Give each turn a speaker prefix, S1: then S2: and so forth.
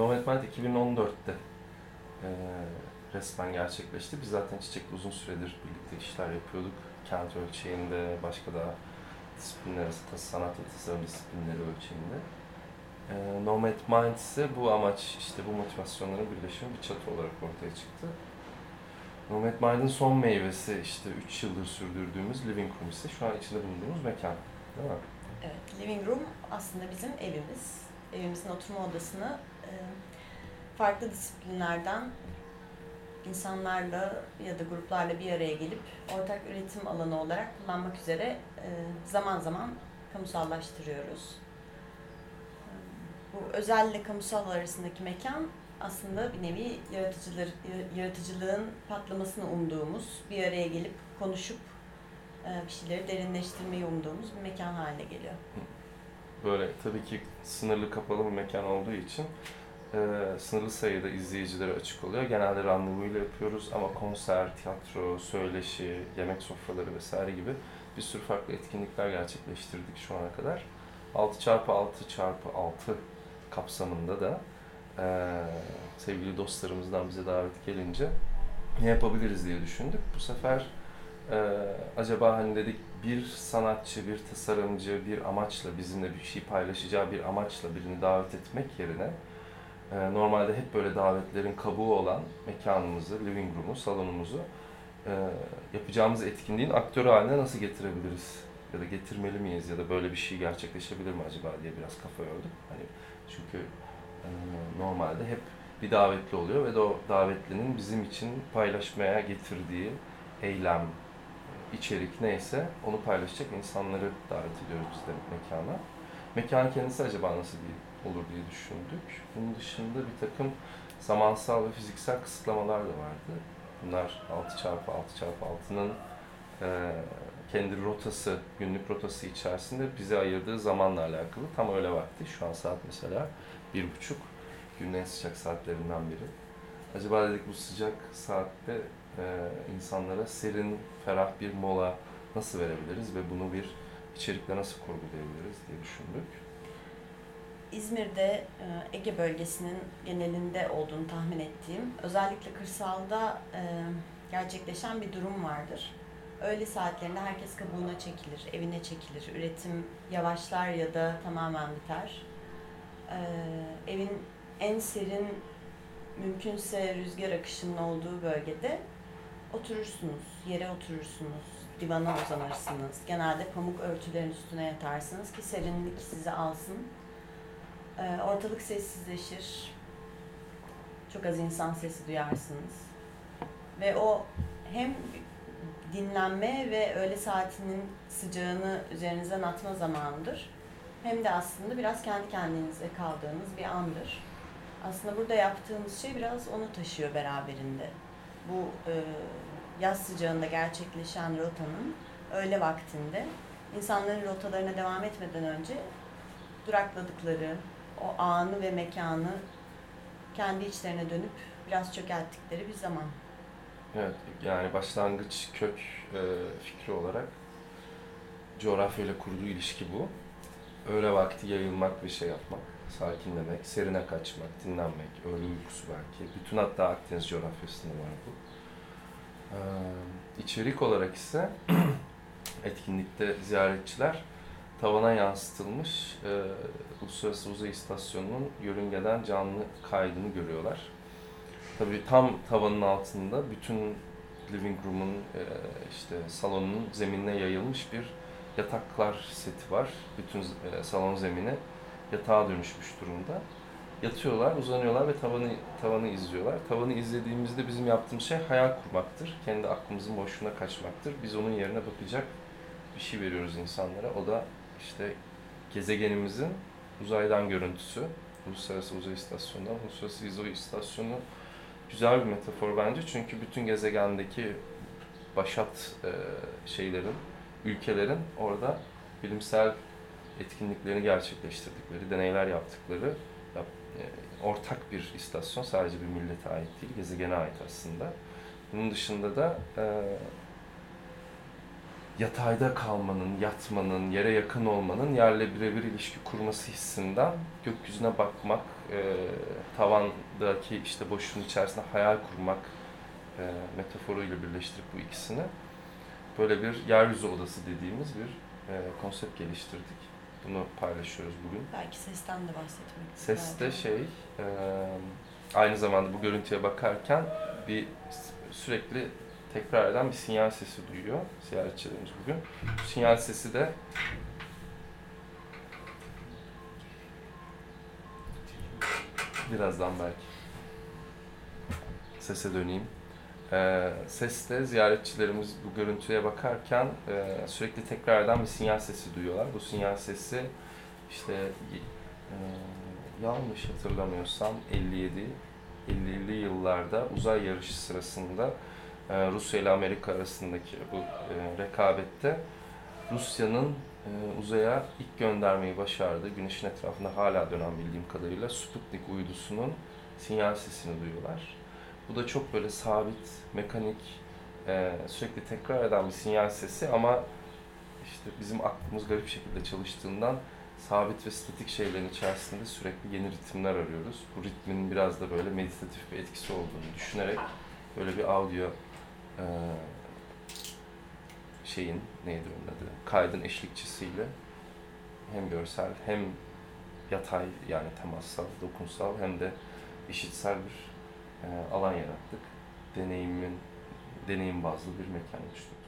S1: Nomadland 2014'te e, resmen gerçekleşti. Biz zaten Çiçek'le uzun süredir birlikte işler yapıyorduk. Kent ölçeğinde, başka da disiplinler arası, sanat ve tasarım disiplinleri ölçeğinde. E, Nomad Mind ise bu amaç, işte bu motivasyonların birleşimi bir çatı olarak ortaya çıktı. Nomad Mind'in son meyvesi işte 3 yıldır sürdürdüğümüz Living Room ise şu an içinde bulunduğumuz mekan. Değil mi?
S2: Evet, living room aslında bizim evimiz. Evimizin oturma odasını e, farklı disiplinlerden insanlarla ya da gruplarla bir araya gelip ortak üretim alanı olarak kullanmak üzere e, zaman zaman kamusallaştırıyoruz. E, Bu özelle kamusal arasındaki mekan aslında bir nevi yaratıcılar, yaratıcılığın patlamasını umduğumuz, bir araya gelip konuşup e, bir şeyleri derinleştirmeyi umduğumuz bir mekan haline geliyor.
S1: Böyle tabii ki sınırlı kapalı bir mekan olduğu için e, sınırlı sayıda izleyicilere açık oluyor. Genelde randevuyla yapıyoruz ama konser, tiyatro, söyleşi, yemek sofraları vesaire gibi bir sürü farklı etkinlikler gerçekleştirdik şu ana kadar. 6x6 çarpı 6 kapsamında da e, sevgili dostlarımızdan bize davet gelince ne yapabiliriz diye düşündük. Bu sefer e, acaba hani dedik bir sanatçı, bir tasarımcı bir amaçla bizimle bir şey paylaşacağı bir amaçla birini davet etmek yerine e, normalde hep böyle davetlerin kabuğu olan mekanımızı, living room'u, salonumuzu e, yapacağımız etkinliğin aktörü haline nasıl getirebiliriz? Ya da getirmeli miyiz? Ya da böyle bir şey gerçekleşebilir mi acaba diye biraz kafa yorduk. Hani çünkü e, normalde hep bir davetli oluyor ve de o davetlinin bizim için paylaşmaya getirdiği eylem, içerik neyse onu paylaşacak insanları davet ediyoruz biz de mekana. Mekan kendisi acaba nasıl bir olur diye düşündük. Bunun dışında bir takım zamansal ve fiziksel kısıtlamalar da vardı. Bunlar 6x6x6'nın e, kendi rotası, günlük rotası içerisinde bize ayırdığı zamanla alakalı. Tam öyle vakti. Şu an saat mesela bir buçuk. Günün en sıcak saatlerinden biri. Acaba dedik bu sıcak saatte e, insanlara serin, ferah bir mola nasıl verebiliriz ve bunu bir içerikle nasıl kurgulayabiliriz diye düşündük.
S2: İzmir'de e, Ege bölgesinin genelinde olduğunu tahmin ettiğim, özellikle kırsalda e, gerçekleşen bir durum vardır. Öğle saatlerinde herkes kabuğuna çekilir, evine çekilir, üretim yavaşlar ya da tamamen biter. E, evin en serin, mümkünse rüzgar akışının olduğu bölgede oturursunuz, yere oturursunuz, divana uzanırsınız. Genelde pamuk örtülerin üstüne yatarsınız ki serinlik sizi alsın. Ee, ortalık sessizleşir. Çok az insan sesi duyarsınız. Ve o hem dinlenme ve öğle saatinin sıcağını üzerinizden atma zamanıdır. Hem de aslında biraz kendi kendinize kaldığınız bir andır. Aslında burada yaptığımız şey biraz onu taşıyor beraberinde bu e, yaz sıcağında gerçekleşen rotanın öğle vaktinde insanların rotalarına devam etmeden önce durakladıkları o anı ve mekanı kendi içlerine dönüp biraz çökelttikleri bir zaman.
S1: Evet, yani başlangıç kök e, fikri olarak coğrafyayla kurduğu ilişki bu. Öğle vakti yayılmak ve şey yapmak, sakinlemek, serine kaçmak, dinlenmek, öğle uykusu belki. Bütün hatta Akdeniz coğrafyasında var bu. Ee, içerik olarak ise etkinlikte ziyaretçiler tavana yansıtılmış e, Uluslararası Uzay İstasyonu'nun yörüngeden canlı kaydını görüyorlar. Tabii tam tavanın altında bütün living room'un e, işte salonun zeminine yayılmış bir yataklar seti var. Bütün e, salon zemini yatağa dönüşmüş durumda. Yatıyorlar, uzanıyorlar ve tavanı tavanı izliyorlar. Tavanı izlediğimizde bizim yaptığımız şey hayal kurmaktır. Kendi aklımızın boşluğuna kaçmaktır. Biz onun yerine bakacak bir şey veriyoruz insanlara. O da işte gezegenimizin uzaydan görüntüsü. Uluslararası Uzay İstasyonu'ndan. Uluslararası Uzay İstasyonu güzel bir metafor bence. Çünkü bütün gezegendeki başat e, şeylerin, ülkelerin orada bilimsel etkinliklerini gerçekleştirdikleri, deneyler yaptıkları yap, e, ortak bir istasyon. Sadece bir millete ait değil, gezegene ait aslında. Bunun dışında da e, yatayda kalmanın, yatmanın, yere yakın olmanın yerle birebir ilişki kurması hissinden gökyüzüne bakmak, e, tavandaki işte boşluğun içerisinde hayal kurmak e, metaforuyla birleştirip bu ikisini böyle bir yeryüzü odası dediğimiz bir e, konsept geliştirdik. Bunu paylaşıyoruz bugün.
S2: Belki sesten de bahsetmek
S1: Ses de
S2: lazım.
S1: şey, e, aynı zamanda bu görüntüye bakarken bir sürekli tekrar eden bir sinyal sesi duyuyor ziyaretçilerimiz bugün. Bu sinyal sesi de birazdan belki sese döneyim. Ee, ses de ziyaretçilerimiz bu görüntüye bakarken e, sürekli tekrar eden bir sinyal sesi duyuyorlar. Bu sinyal sesi işte e, yanlış hatırlamıyorsam 57 50'li yıllarda uzay yarışı sırasında e, Rusya ile Amerika arasındaki bu e, rekabette Rusya'nın e, uzaya ilk göndermeyi başardığı, güneşin etrafında hala dönen bildiğim kadarıyla Sputnik uydusunun sinyal sesini duyuyorlar. Bu da çok böyle sabit, mekanik, e, sürekli tekrar eden bir sinyal sesi ama işte bizim aklımız garip şekilde çalıştığından sabit ve statik şeylerin içerisinde sürekli yeni ritimler arıyoruz. Bu ritmin biraz da böyle meditatif bir etkisi olduğunu düşünerek böyle bir audio e, şeyin neydi onun adı kaydın eşlikçisiyle hem görsel hem yatay yani temassal, dokunsal hem de işitsel bir alan yarattık. Deneyimin deneyim bazlı bir mekan oluşturduk.